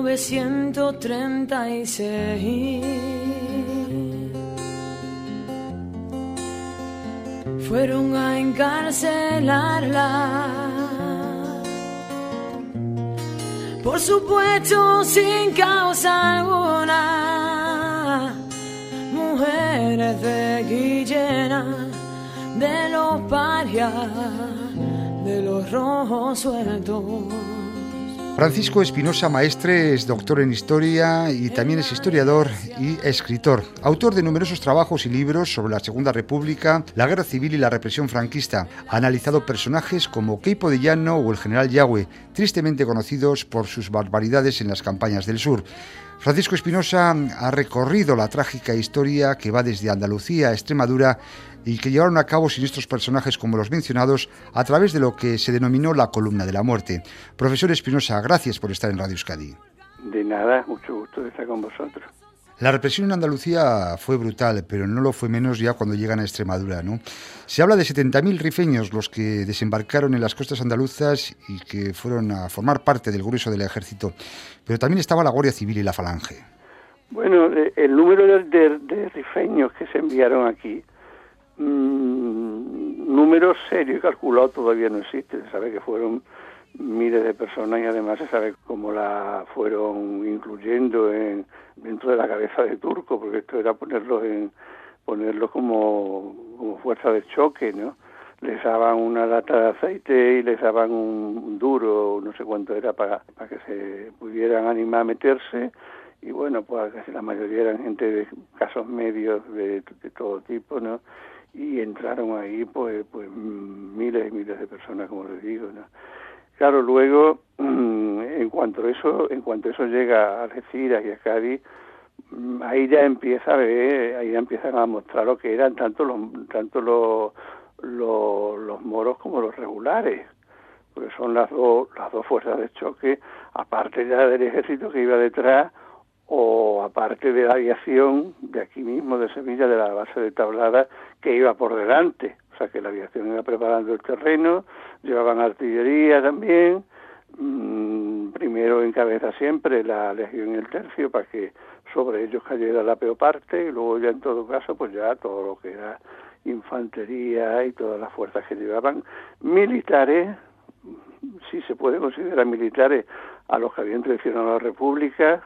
1936 fueron a encarcelarla. Por supuesto, sin causa alguna, mujeres de Guillena, de los parias, de los rojos sueltos. Francisco Espinosa Maestre es doctor en historia y también es historiador y escritor, autor de numerosos trabajos y libros sobre la Segunda República, la Guerra Civil y la represión franquista. Ha analizado personajes como Keipo de Llano o el general Yahweh, tristemente conocidos por sus barbaridades en las campañas del sur. Francisco Espinosa ha recorrido la trágica historia que va desde Andalucía a Extremadura y que llevaron a cabo estos personajes como los mencionados a través de lo que se denominó la columna de la muerte. Profesor Espinosa, gracias por estar en Radio Euskadi. De nada, mucho gusto de estar con vosotros. La represión en Andalucía fue brutal, pero no lo fue menos ya cuando llegan a Extremadura. ¿no? Se habla de 70.000 rifeños los que desembarcaron en las costas andaluzas y que fueron a formar parte del grueso del ejército, pero también estaba la Guardia Civil y la Falange. Bueno, el número de, de rifeños que se enviaron aquí Mm, números serios y calculados todavía no existe. Se sabe que fueron miles de personas y además se sabe cómo la fueron incluyendo en, dentro de la cabeza de Turco, porque esto era ponerlos en ponerlos como, como fuerza de choque, ¿no? Les daban una lata de aceite y les daban un, duro, no sé cuánto era, para, para que se pudieran animar a meterse y bueno, pues casi la mayoría eran gente de casos medios de, de todo tipo, ¿no? Y entraron ahí pues pues miles y miles de personas como les digo claro luego mm, en cuanto eso en cuanto eso llega a Algeciras y a Cádiz mm, ahí ya empieza a ver ahí ya empiezan a mostrar lo que eran tanto los tanto los los, los moros como los regulares porque son las dos las dos fuerzas de choque aparte ya del ejército que iba detrás o aparte de la aviación de aquí mismo, de Sevilla, de la base de Tablada, que iba por delante. O sea que la aviación iba preparando el terreno, llevaban artillería también, mmm, primero encabeza siempre la Legión y el Tercio para que sobre ellos cayera la peor parte y luego ya en todo caso pues ya todo lo que era infantería y todas las fuerzas que llevaban militares, si se puede considerar militares a los que habían traicionado la República,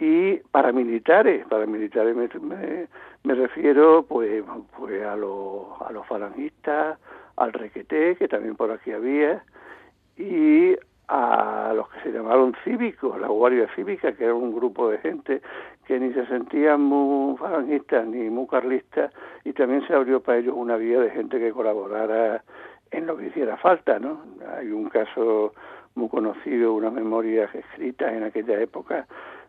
y paramilitares, paramilitares me, me refiero pues, pues a, los, a los falangistas, al requeté, que también por aquí había, y a los que se llamaron cívicos, la Guardia Cívica, que era un grupo de gente que ni se sentían muy falangistas ni muy carlistas, y también se abrió para ellos una vía de gente que colaborara en lo que hiciera falta, ¿no? Hay un caso muy conocido, una memoria escrita en aquella época,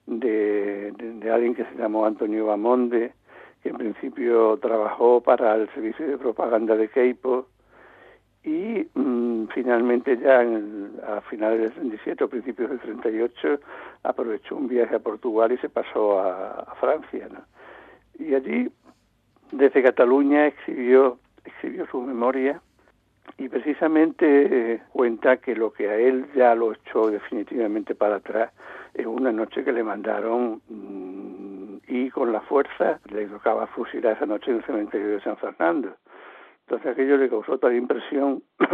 de, de, alguien que se llamó Antonio Bamonde, que en principio trabajó para el servicio de propaganda de Keipo y mm, finalmente ya a finales del 37 o principios del 38 aprovechó un viaje a Portugal y se pasó a, Francia. Y allí, desde Cataluña, escribió, escribió su memoria y precisamente eh, cuenta que lo que a él ya lo echó definitivamente para atrás es una noche que le mandaron mm, y con la fuerza le tocaba fusilar esa noche en el cementerio de San Fernando. Entonces aquello le causó tal impresión,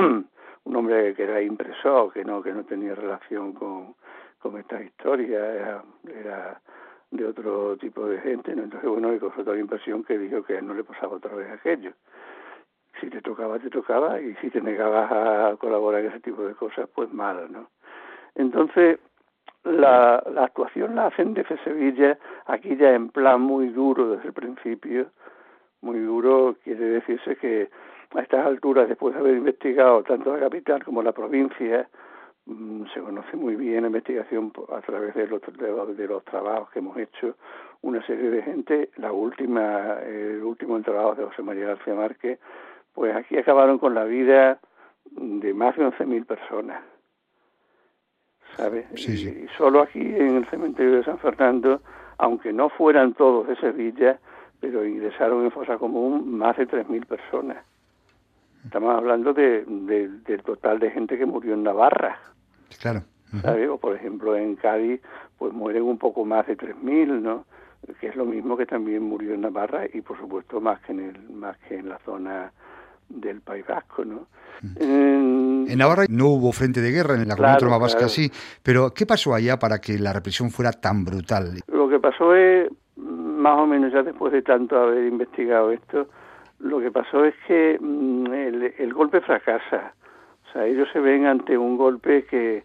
un hombre que era impresor, que no, que no tenía relación con, con esta historia, era, era de otro tipo de gente, ¿no? entonces bueno, le causó tal impresión que dijo que no le pasaba otra vez aquello. Si te tocaba, te tocaba, y si te negabas a colaborar en ese tipo de cosas, pues mal, ¿no? Entonces, la, la actuación la hacen desde Sevilla, aquí ya en plan muy duro desde el principio, muy duro quiere decirse que a estas alturas, después de haber investigado tanto la capital como la provincia, mm, se conoce muy bien la investigación a través de los, de, los trabajos que hemos hecho una serie de gente. La última, el último trabajo de José María García Márquez, pues aquí acabaron con la vida de más de 11.000 personas ¿sabes? Y, solo aquí en el cementerio de San Fernando, aunque no fueran todos de Sevilla, pero ingresaron en fosa común más de 3.000 personas. Estamos hablando de, del total de gente que murió en Navarra. Claro. ¿sabes? O por ejemplo en Cádiz, pues mueren un poco más de 3.000, ¿no? Que es lo mismo que también murió en Navarra y por supuesto más que en, el, más que en la zona del País Vasco, ¿no? En, Navarra no hubo frente de guerra, en la comunidad claro, vasca sí, pero ¿qué pasó allá para que la represión fuera tan brutal? Lo que pasó es, más o menos ya después de tanto haber investigado esto, lo que pasó es que mm, el, el golpe fracasa. O sea, ellos se ven ante un golpe que,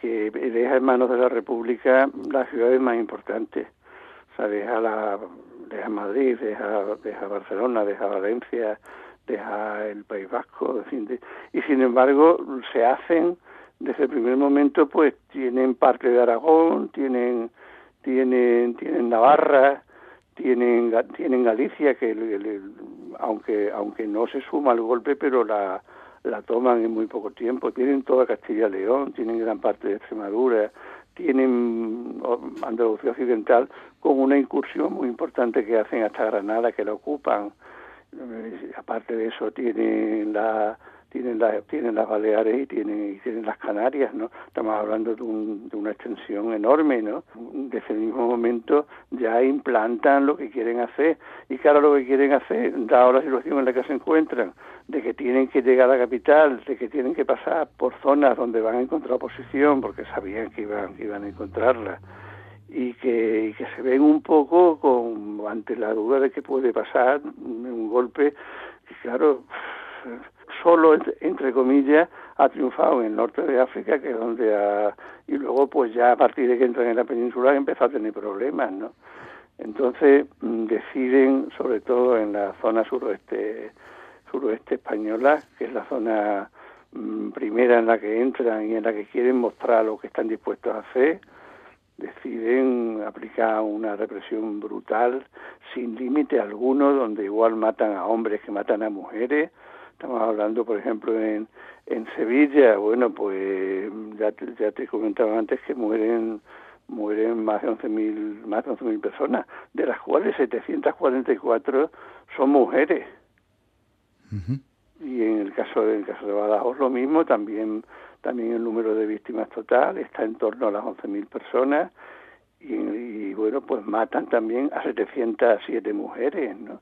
que deja en manos de la República las ciudades más importantes. O sea, deja, la, deja Madrid, deja, deja Barcelona, deja Valencia, deja el País Vasco. Y sin embargo, se hacen, desde el primer momento, pues tienen parte de Aragón, tienen, tienen, tienen Navarra, tienen, tienen Galicia, que aunque, aunque no se suma al golpe, pero la, la toman en muy poco tiempo. Tienen toda Castilla y León, tienen gran parte de Extremadura, tienen Andalucía Occidental con una incursión muy importante que hacen hasta Granada, que la ocupan. Eh, aparte de eso, tienen la tienen, la, tienen las Baleares y tienen, y tienen las Canarias, ¿no? Estamos hablando de, un, de una extensión enorme, ¿no? Desde el mismo momento ya implantan lo que quieren hacer y claro, lo que quieren hacer, dado la situación en la que se encuentran, de que tienen que llegar a la capital, de que tienen que pasar por zonas donde van a encontrar oposición, porque sabían que iban, que iban a encontrarla, y que, y que se ven un poco con, ante la duda de que puede pasar un golpe, que claro, solo, entre comillas, ha triunfado en el norte de África, que es donde ha... Y luego, pues ya a partir de que entran en la península, empezó a tener problemas, ¿no? Entonces mm, deciden, sobre todo en la zona suroeste, suroeste española, que es la zona mm, primera en la que entran y en la que quieren mostrar lo que están dispuestos a hacer, deciden aplicar una represión brutal, sin límite alguno, donde igual matan a hombres que matan a mujeres, Estamos hablando, por ejemplo, en, en Sevilla, bueno, pues ya te, ya te comentaba antes que mueren mueren más de 11.000 más de 11.000 personas, de las cuales 744 son mujeres. Y en el caso de, en el caso de Badajoz lo mismo, también también el número de víctimas total está en torno a las 11.000 personas y, y, bueno, pues matan también a 707 mujeres, ¿no?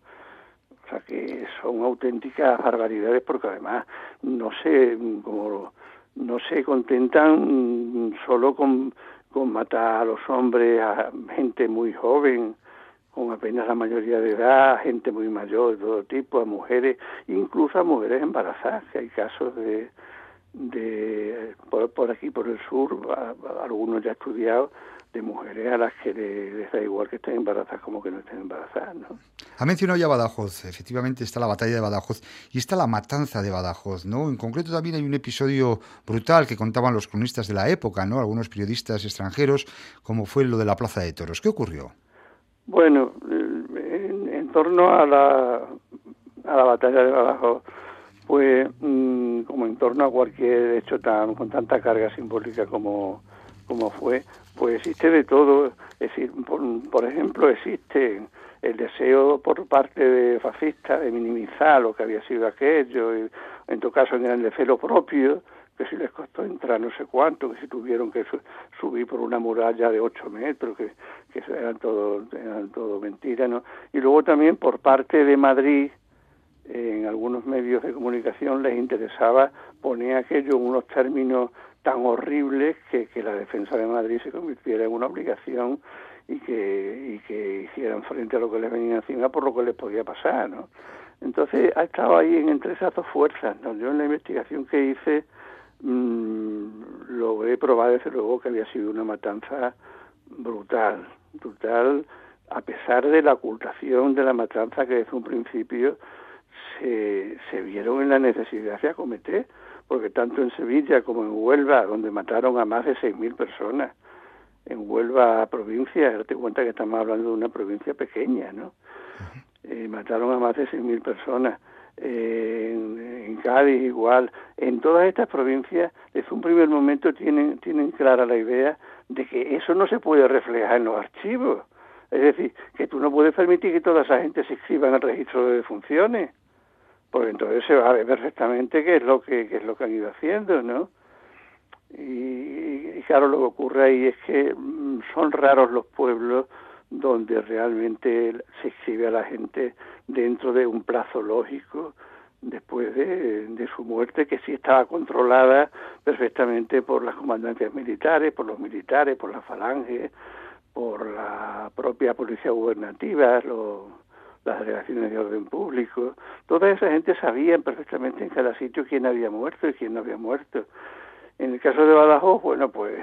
que son auténticas barbaridades porque además no se como no se contentan solo con, con matar a los hombres, a gente muy joven, con apenas la mayoría de edad, gente muy mayor de todo tipo, a mujeres, incluso a mujeres embarazadas, que hay casos de, de por, por aquí, por el sur, algunos ya estudiados, de mujeres a las que les da igual que estén embarazadas como que no estén embarazadas. ¿no? Ha mencionado ya Badajoz, efectivamente está la batalla de Badajoz y está la matanza de Badajoz, ¿no? En concreto también hay un episodio brutal que contaban los cronistas de la época, ¿no? Algunos periodistas extranjeros, como fue lo de la Plaza de Toros. ¿Qué ocurrió? Bueno, en, torno a la, a la batalla de Badajoz, pues como en torno a cualquier hecho tan con tanta carga simbólica como, como fue, pues existe de todo. Es decir, por, ejemplo, existe el deseo por parte de fascistas de minimizar lo que había sido aquello, y en todo caso en el lo propio, que si les costó entrar no sé cuánto, que si tuvieron que subir por una muralla de ocho metros, que, que eran todo, eran todo mentiras, ¿no? Y luego también por parte de Madrid, en algunos medios de comunicación les interesaba poner aquello en unos términos tan horribles que, la defensa de Madrid se convirtiera en una obligación y que, y que hicieran frente a lo que les venía encima por lo que les podía pasar, ¿no? Entonces ha estado ahí en entre esas dos fuerzas, ¿no? Yo en la investigación que hice mmm, logré probar desde luego que había sido una matanza brutal, brutal, a pesar de la ocultación de la matanza que desde un principio se, se vieron en la necesidad de acometer porque tanto en Sevilla como en Huelva, donde mataron a más de 6.000 personas, en Huelva provincia, date cuenta que estamos hablando de una provincia pequeña, ¿no? Eh, mataron a más de 6.000 personas. Eh, en, en, Cádiz igual. En todas estas provincias, desde un primer momento tienen, tienen clara la idea de que eso no se puede reflejar en los archivos. Es decir, que tú no puedes permitir que toda esa gente se inscriba en el registro de defunciones porque entonces se va a ver perfectamente qué es lo que es lo que han ido haciendo, ¿no? Y, claro, lo que ocurre ahí es que mm, son raros los pueblos donde realmente se exhibe a la gente dentro de un plazo lógico después de, de, su muerte, que sí estaba controlada perfectamente por las comandancias militares, por los militares, por la falange, por la propia policía gubernativa, las delegaciones de orden público. Toda esa gente sabía perfectamente en cada sitio quién había muerto y quién no había muerto. En el caso de Badajoz, bueno, pues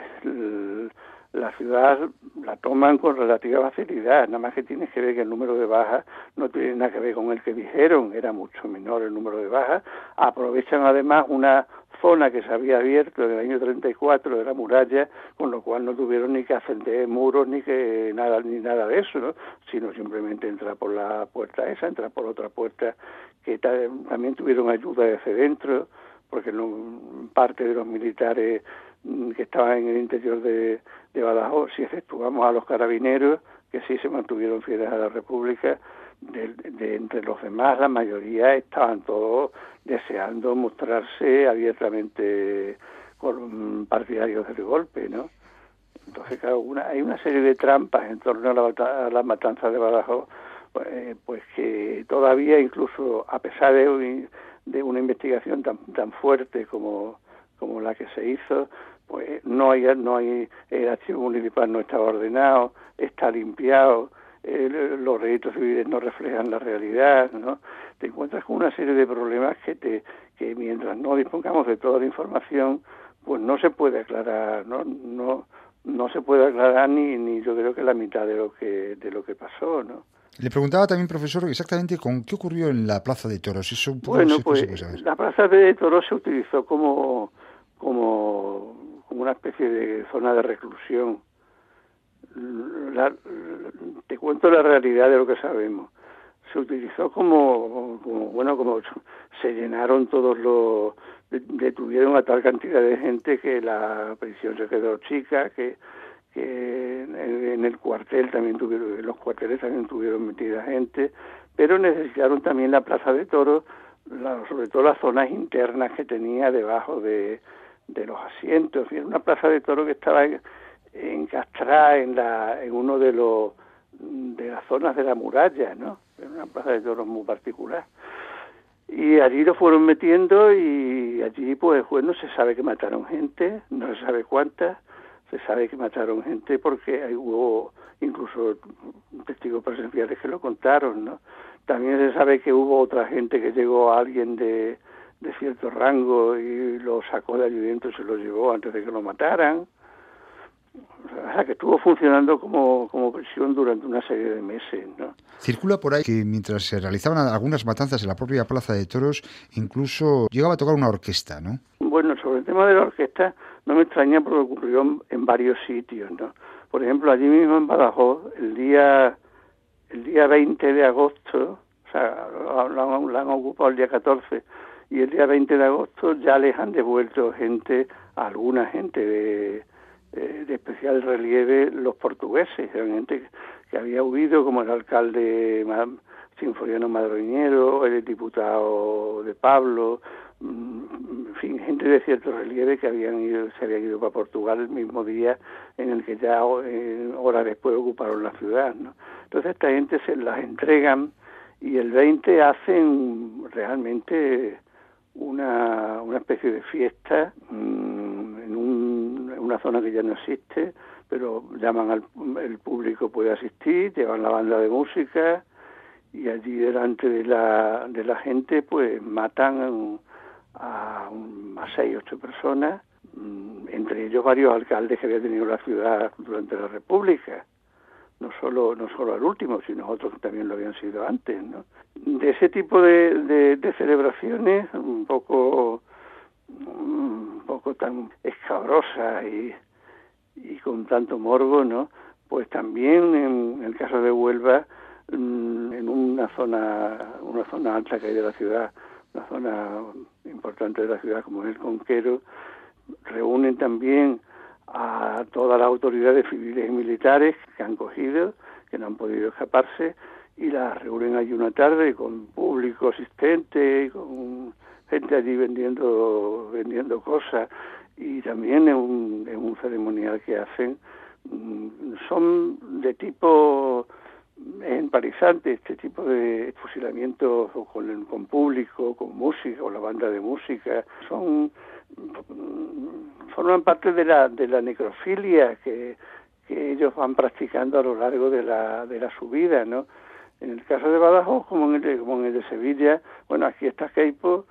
la ciudad la toman con relativa facilidad, nada más que tienes que ver que el número de bajas no tiene nada que ver con el que dijeron, era mucho menor el número de bajas, aprovechan además una zona que se había abierto en el año 34 de la muralla, con lo cual no tuvieron ni que ascender muros ni que nada ni nada de eso, ¿no? sino simplemente entrar por la puerta esa, entrar por otra puerta que también tuvieron ayuda desde dentro, porque no, parte de los militares que estaban en el interior de, de Badajoz, si efectuamos a los carabineros, que sí se mantuvieron fieles a la República, de, entre los demás, la mayoría estaban todos deseando mostrarse abiertamente partidarios del golpe, ¿no? Entonces, claro, una, hay una serie de trampas en torno a la, la matanza de Badajoz, pues, pues, que todavía, incluso a pesar de, de una investigación tan, tan fuerte como, como la que se hizo, pues no hay, no hay, el archivo municipal no está ordenado, está limpiado, los registros civiles no reflejan la realidad, ¿no? Te encuentras con una serie de problemas que te que mientras no dispongamos de toda la información, pues no se puede aclarar, no no no se puede aclarar ni ni yo creo que la mitad de lo que de lo que pasó, ¿no? Le preguntaba también, profesor, exactamente con qué ocurrió en la Plaza de Toros. Eso un poco bueno, pues la Plaza de Toros se utilizó como como como una especie de zona de reclusión te cuento la realidad de lo que sabemos. Se utilizó como, bueno, como se llenaron todos los, detuvieron a tal cantidad de gente que la prisión se quedó chica, que, en, el cuartel también tuvieron, los cuarteles también tuvieron metida gente, pero necesitaron también la plaza de toros, sobre todo las zonas internas que tenía debajo de, de los asientos. Era una plaza de toro que estaba en Castrá, en, la, en uno de los de las zonas de la muralla, ¿no? En una plaza de toros muy particular. Y allí lo fueron metiendo y allí, pues, bueno, se sabe que mataron gente, no se sabe cuántas, se sabe que mataron gente porque hubo incluso testigos presenciales que lo contaron, ¿no? También se sabe que hubo otra gente que llegó a alguien de, de cierto rango y lo sacó de dentro y se lo llevó antes de que lo mataran o sea, que estuvo funcionando como, como prisión durante una serie de meses. ¿no? Circula por ahí que mientras se realizaban algunas matanzas en la propia Plaza de Toros, incluso llegaba a tocar una orquesta, ¿no? Bueno, sobre el tema de la orquesta no me extraña porque ocurrió en varios sitios, ¿no? Por ejemplo, allí mismo en Badajoz, el día, el día 20 de agosto, o sea, lo han, ocupado el día 14, y el día 20 de agosto ya les han devuelto gente, alguna gente de eh, de especial relieve los portugueses, gente que había huido, como el alcalde Sinforiano Madroñero, el diputado de Pablo, mm, en fin, gente de cierto relieve que habían ido, se habían ido para Portugal el mismo día en el que ya eh, horas después ocuparon la ciudad. ¿no? Entonces esta gente se las entregan y el 20 hacen realmente una, una especie de fiesta mm, en una zona que ya no existe, pero llaman al el público puede asistir, llevan la banda de música y allí delante de la, de la gente pues matan a, a seis, ocho personas, mm, entre ellos varios alcaldes que había tenido la ciudad durante la República no solo no solo al último, sino otros que también lo habían sido antes, ¿no? De ese tipo de, de, celebraciones, un poco un poco tan escabrosas y, y con tanto morbo, ¿no? Pues también en el caso de Huelva, mm, en una zona una zona alta que hay de la ciudad, una zona importante de la ciudad como es el Conquero, reúnen también a todas las autoridades civiles y militares que han cogido, que no han podido escaparse, y las reúnen allí una tarde con público asistente, con gente allí vendiendo, vendiendo cosas, y también es un, es un ceremonial que hacen. Mm, son de tipo emparizante este tipo de fusilamientos con, con público, con música, o la banda de música, son forman parte de la, de la necrofilia que, que ellos van practicando a lo largo de la, de la subida, ¿no? En el caso de Badajoz, como en el como en el de Sevilla, bueno, aquí está Keipo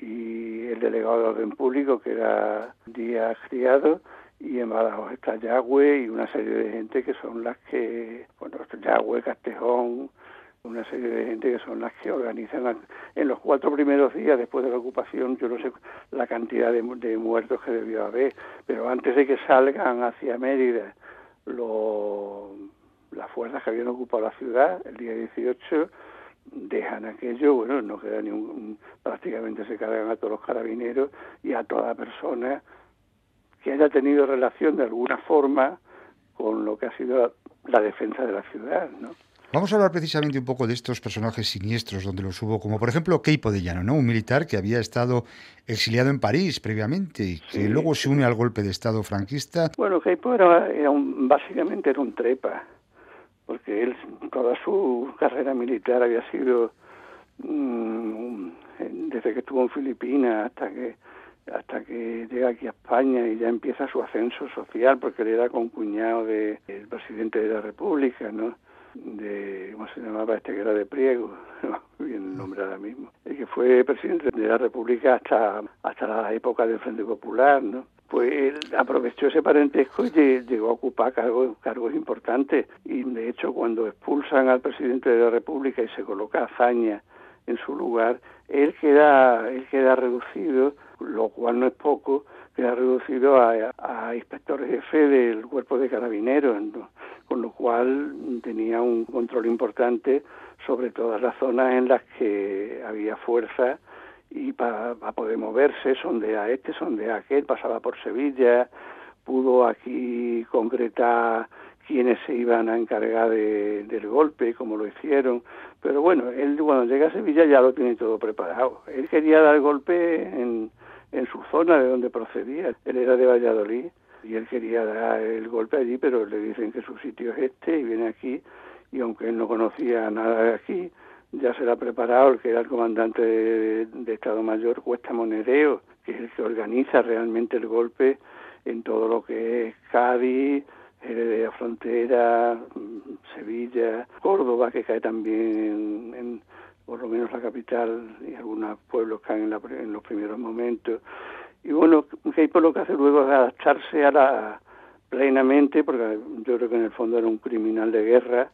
y el delegado de orden público, que era Díaz Criado, y en Badajoz está Yagüe y una serie de gente que son las que, bueno, Yagüe, Castejón, una serie de gente que son las que organizan en los cuatro primeros días después de la ocupación, yo no sé la cantidad de, de muertos que debió haber, pero antes de que salgan hacia Mérida los las fuerzas que habían ocupado la ciudad el día 18 dejan aquello, bueno, no queda ni un, prácticamente se cargan a todos los carabineros y a toda persona que haya tenido relación de alguna forma con lo que ha sido la, defensa de la ciudad, ¿no? Vamos a hablar precisamente un poco de estos personajes siniestros donde los hubo, como por ejemplo Keipo de Llano, ¿no? un militar que había estado exiliado en París previamente y que luego se une al golpe de Estado franquista. Bueno, Keipo era, era un, básicamente era un trepa porque él toda su carrera militar había sido mm, desde que estuvo en Filipinas hasta que hasta que llega aquí a España y ya empieza su ascenso social porque él era concuñado del presidente de la República, ¿no? De cómo se llamaba este que era de Priego, no bien nombre mismo, el que fue presidente de la República hasta hasta la época del Frente Popular, ¿no? pues él aprovechó ese parentesco y llegó a ocupar cargos, cargos importantes. Y de hecho, cuando expulsan al presidente de la República y se coloca Azaña en su lugar, él queda, él queda reducido, lo cual no es poco, queda reducido a, inspector jefe del cuerpo de carabineros, con lo cual tenía un control importante sobre todas las zonas en las que había fuerza y para, poder moverse, sondea este, sondea aquel, pasaba por Sevilla, pudo aquí concretar quiénes se iban a encargar de, del golpe, como lo hicieron, pero bueno, él cuando llega a Sevilla ya lo tiene todo preparado. Él quería dar golpe en su zona de donde procedía, él era de Valladolid y él quería dar el golpe allí, pero le dicen que su sitio es este y viene aquí y aunque él no conocía nada de aquí, ya se le ha preparado el que era el comandante de, Estado Mayor, Cuesta Monedeo, que es el que organiza realmente el golpe en todo lo que es Cádiz, Heredera Frontera, Sevilla, Córdoba, que cae también en, por lo menos la capital y algunos pueblos caen en, en los primeros momentos. Y bueno, por lo que hace luego es adaptarse a la plenamente, porque yo creo que en el fondo era un criminal de guerra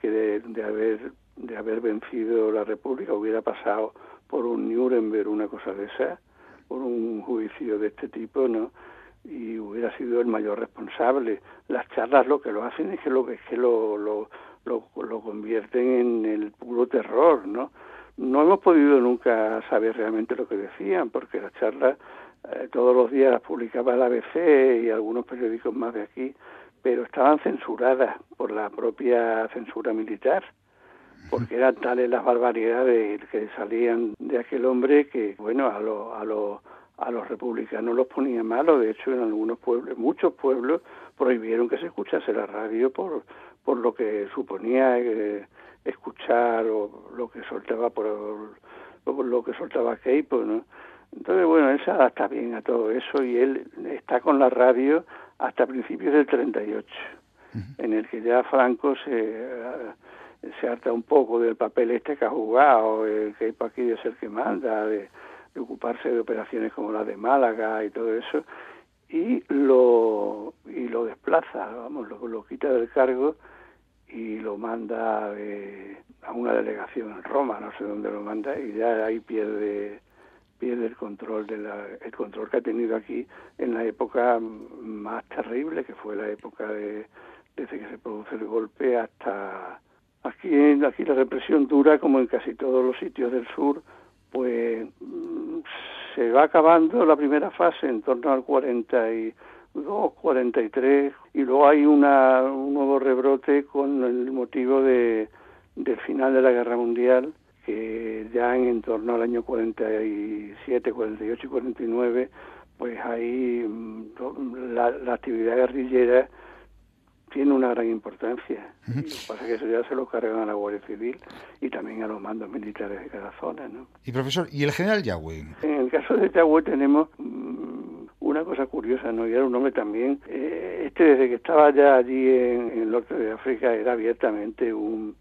que de haber de haber vencido la República hubiera pasado por un Nuremberg, una cosa de esa, por un juicio de este tipo, ¿no? Y hubiera sido el mayor responsable. Las charlas lo que lo hacen es que lo, que lo, lo, lo, convierten en el puro terror, ¿no? No hemos podido nunca saber realmente lo que decían, porque las charlas eh, todos los días las publicaba la ABC y algunos periódicos más de aquí, pero estaban censuradas por la propia censura militar porque eran tales las barbaridades que salían de aquel hombre que, bueno, a, lo, a, lo, a los republicanos los ponía malos. De hecho, en algunos pueblos, muchos pueblos, prohibieron que se escuchase la radio por, por lo que suponía eh, escuchar o lo que soltaba por, lo que soltaba Keipo, ¿no? Entonces, bueno, él se adapta bien a todo eso y él está con la radio hasta principios del 38, en el que ya Franco se se harta un poco del papel este que ha jugado, el que hay para aquí de ser que manda, de, ocuparse de operaciones como la de Málaga y todo eso, y lo, y lo desplaza, vamos, lo, lo quita del cargo y lo manda a una delegación en Roma, no sé dónde lo manda, y ya ahí pierde pierde el control de la, el control que ha tenido aquí en la época más terrible que fue la época de desde que se produce el golpe hasta Aquí, aquí la represión dura, como en casi todos los sitios del sur, pues mm, se va acabando la primera fase en torno al 42, 43, y luego hay una, un nuevo rebrote con el motivo de, del final de la Guerra Mundial, que ya en, en torno al año 47, 48 y 49 pues ahí mm, la, la actividad guerrillera tiene una gran importancia. Lo que pasa es que eso ya se lo cargan a la Guardia Civil y también a los mandos militares de cada zona. ¿no? Y profesor, ¿y el general Yagüe? En el caso de Yagüe tenemos mm, una cosa curiosa, ¿no? Y era un hombre también, eh, este desde que estaba ya allí en, el norte de África era abiertamente un,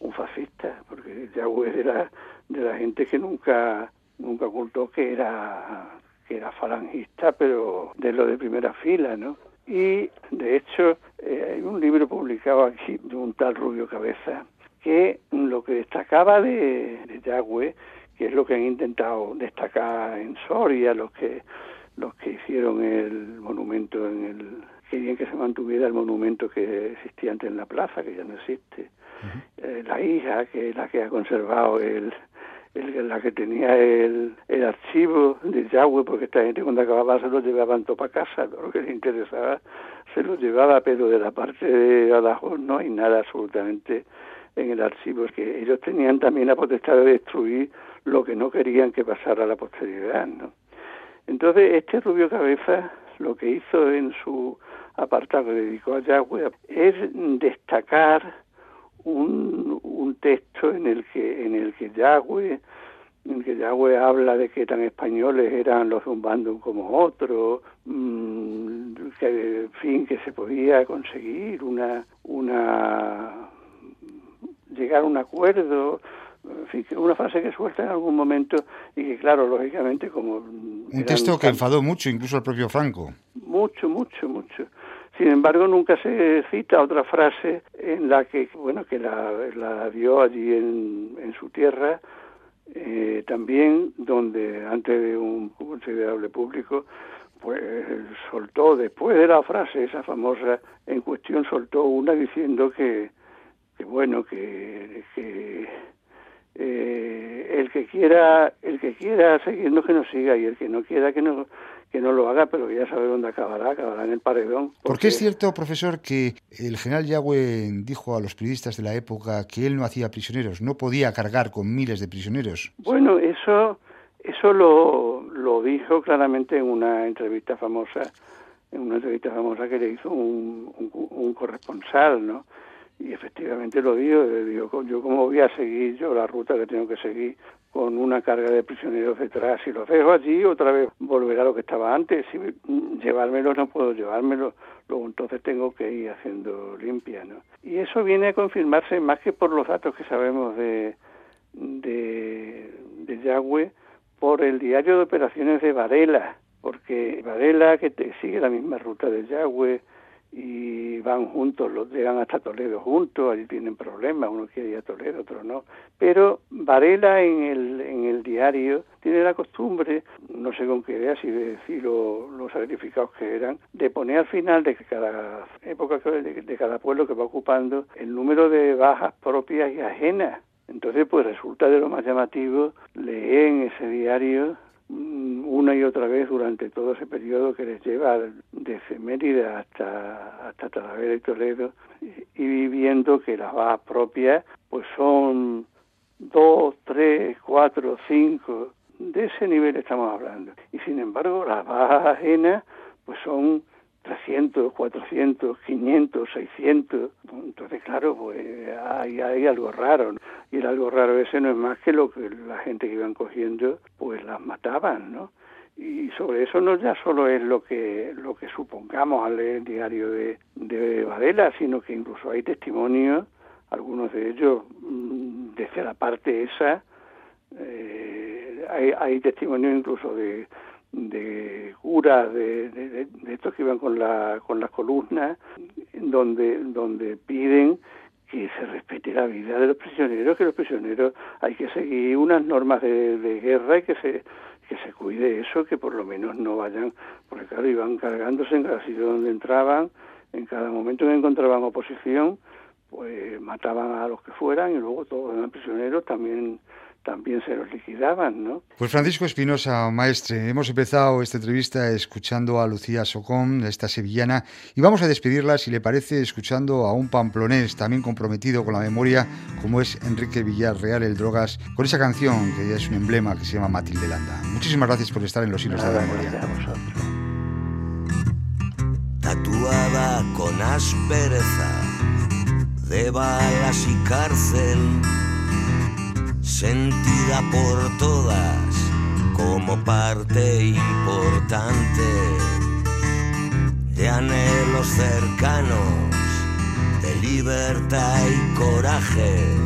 un fascista, porque Yagüe era de la gente que nunca nunca ocultó que era que era falangista, pero de lo de primera fila, ¿no? Y de hecho eh, hay un libro publicado aquí de un tal Rubio Cabeza que lo que destacaba de, de que es lo que han intentado destacar en Soria, los que los que hicieron el monumento en el querían que se mantuviera el monumento que existía antes en la plaza, que ya no existe. Eh, la hija, que es la que ha conservado el, el, la que tenía el, el archivo de Yahweh, porque esta gente cuando acababa se lo llevaban todo para casa, todo lo que les interesaba se lo llevaba, pero de la parte de Badajoz no hay nada absolutamente en el archivo, es que ellos tenían también la potestad de destruir lo que no querían que pasara a la posteridad, ¿no? Entonces, este Rubio Cabeza lo que hizo en su apartado que dedicó a Yahweh es destacar un, un texto en el que en el que Yahweh en que Yahweh habla de que tan españoles eran los de un bando como otro, mmm, que en fin que se podía conseguir una una llegar a un acuerdo en fin, una frase que suelta en algún momento y que claro, lógicamente como... Un texto que enfadó mucho, incluso al propio Franco. Mucho, mucho, mucho. Sin embargo, nunca se cita otra frase en la que, bueno, que la, la dio allí en, su tierra, eh, también donde antes de un considerable público, pues soltó, después de la frase esa famosa en cuestión, soltó una diciendo que, que bueno, que, que eh, el que quiera el que quiera seguirnos que nos siga y el que no quiera que no que no lo haga, pero ya sabe dónde acabará, acabará en el paredón. Porque... qué es cierto, profesor, que el general Yagüe dijo a los periodistas de la época que él no hacía prisioneros, no podía cargar con miles de prisioneros? Bueno, eso, eso lo, lo dijo claramente en una entrevista famosa, en una entrevista famosa que le hizo un, un, un corresponsal, ¿no? y efectivamente lo digo, digo, yo cómo voy a seguir yo la ruta que tengo que seguir con una carga de prisioneros detrás, si los dejo allí otra vez volverá a lo que estaba antes, si llevármelo no puedo llevármelo, luego entonces tengo que ir haciendo limpia. Y eso viene a confirmarse más que por los datos que sabemos de de, de por el diario de operaciones de Varela, porque Varela, que te sigue la misma ruta de Yagüe, y van juntos, los llegan hasta Toledo juntos, allí tienen problemas, uno quiere ir a Toledo, otro no. Pero Varela en el, en el diario tiene la costumbre, no sé con qué idea, si de decir los sacrificados que eran, de poner al final de cada época, de, de cada pueblo que va ocupando, el número de bajas propias y ajenas. Entonces, pues resulta de lo más llamativo leer en ese diario una y otra vez durante todo ese periodo que les lleva desde Mérida hasta, hasta Talavera y Toledo y, viendo que las bajas propias pues son dos, tres, cuatro, cinco, de ese nivel estamos hablando. Y sin embargo las bajas ajenas pues son 300, 400, 500, 600. Entonces, claro, pues hay, hay algo raro. Y el algo raro ese no es más que lo que la gente que iban cogiendo, pues las mataban, ¿no? Y sobre eso no ya solo es lo que lo que supongamos al leer el diario de, de Varela, sino que incluso hay testimonios, algunos de ellos mm, desde la parte esa, eh, hay, hay testimonios incluso de de curas de, de, de, estos que iban con la con las columnas donde donde piden que se respete la vida de los prisioneros que los prisioneros hay que seguir unas normas de, de guerra y que se que se cuide eso que por lo menos no vayan porque claro iban cargándose en cada sitio donde entraban en cada momento que encontraban oposición pues mataban a los que fueran y luego todos los prisioneros también también se los liquidaban, ¿no? Pues Francisco Espinosa, maestre, hemos empezado esta entrevista escuchando a Lucía Socón, esta sevillana, y vamos a despedirla, si le parece, escuchando a un pamplonés también comprometido con la memoria, como es Enrique Villarreal, el Drogas, con esa canción que ya es un emblema que se llama Matilde Landa. Muchísimas gracias por estar en los hilos de la memoria. Tatuada con aspereza de balas y cárcel sentida por todas como parte importante de anhelos cercanos, de libertad y coraje.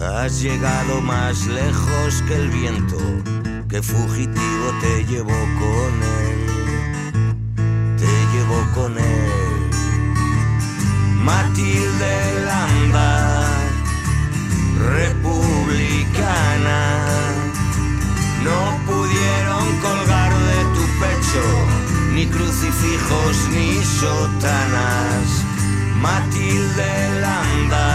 Has llegado más lejos que el viento que fugitivo te llevó con él, te llevó con él. Matilde ni crucifijos ni sotanas. Matilde Landa,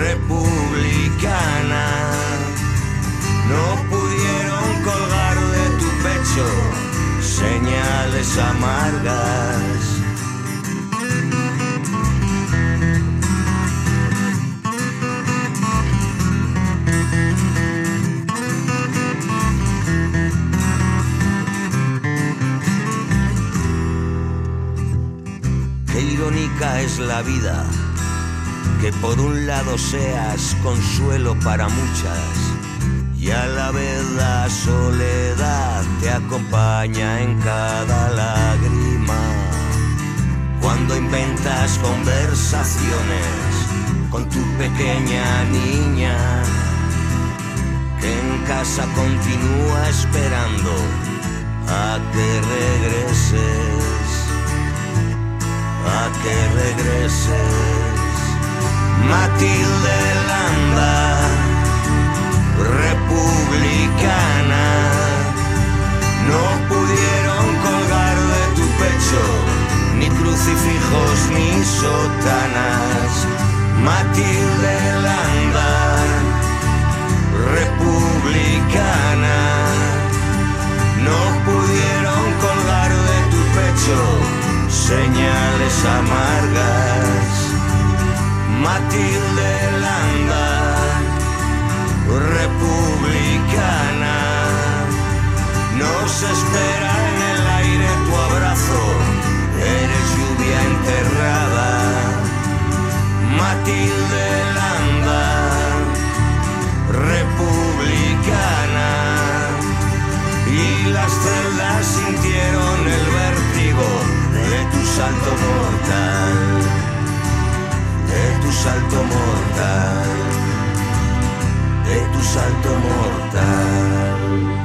republicana. No pudieron colgar de tu pecho señales amargas irónica es la vida, que por un lado seas consuelo para muchas y a la vez la soledad te acompaña en cada lágrima. Cuando inventas conversaciones con tu pequeña niña, que en casa continúa esperando a que regreses pa' que regreses. Matilde Landa, republicana, no pudieron colgar de tu pecho ni crucifijos ni sotanas. Matilde Landa, republicana. mortal, de tu salto mortal, de tu salto mortal.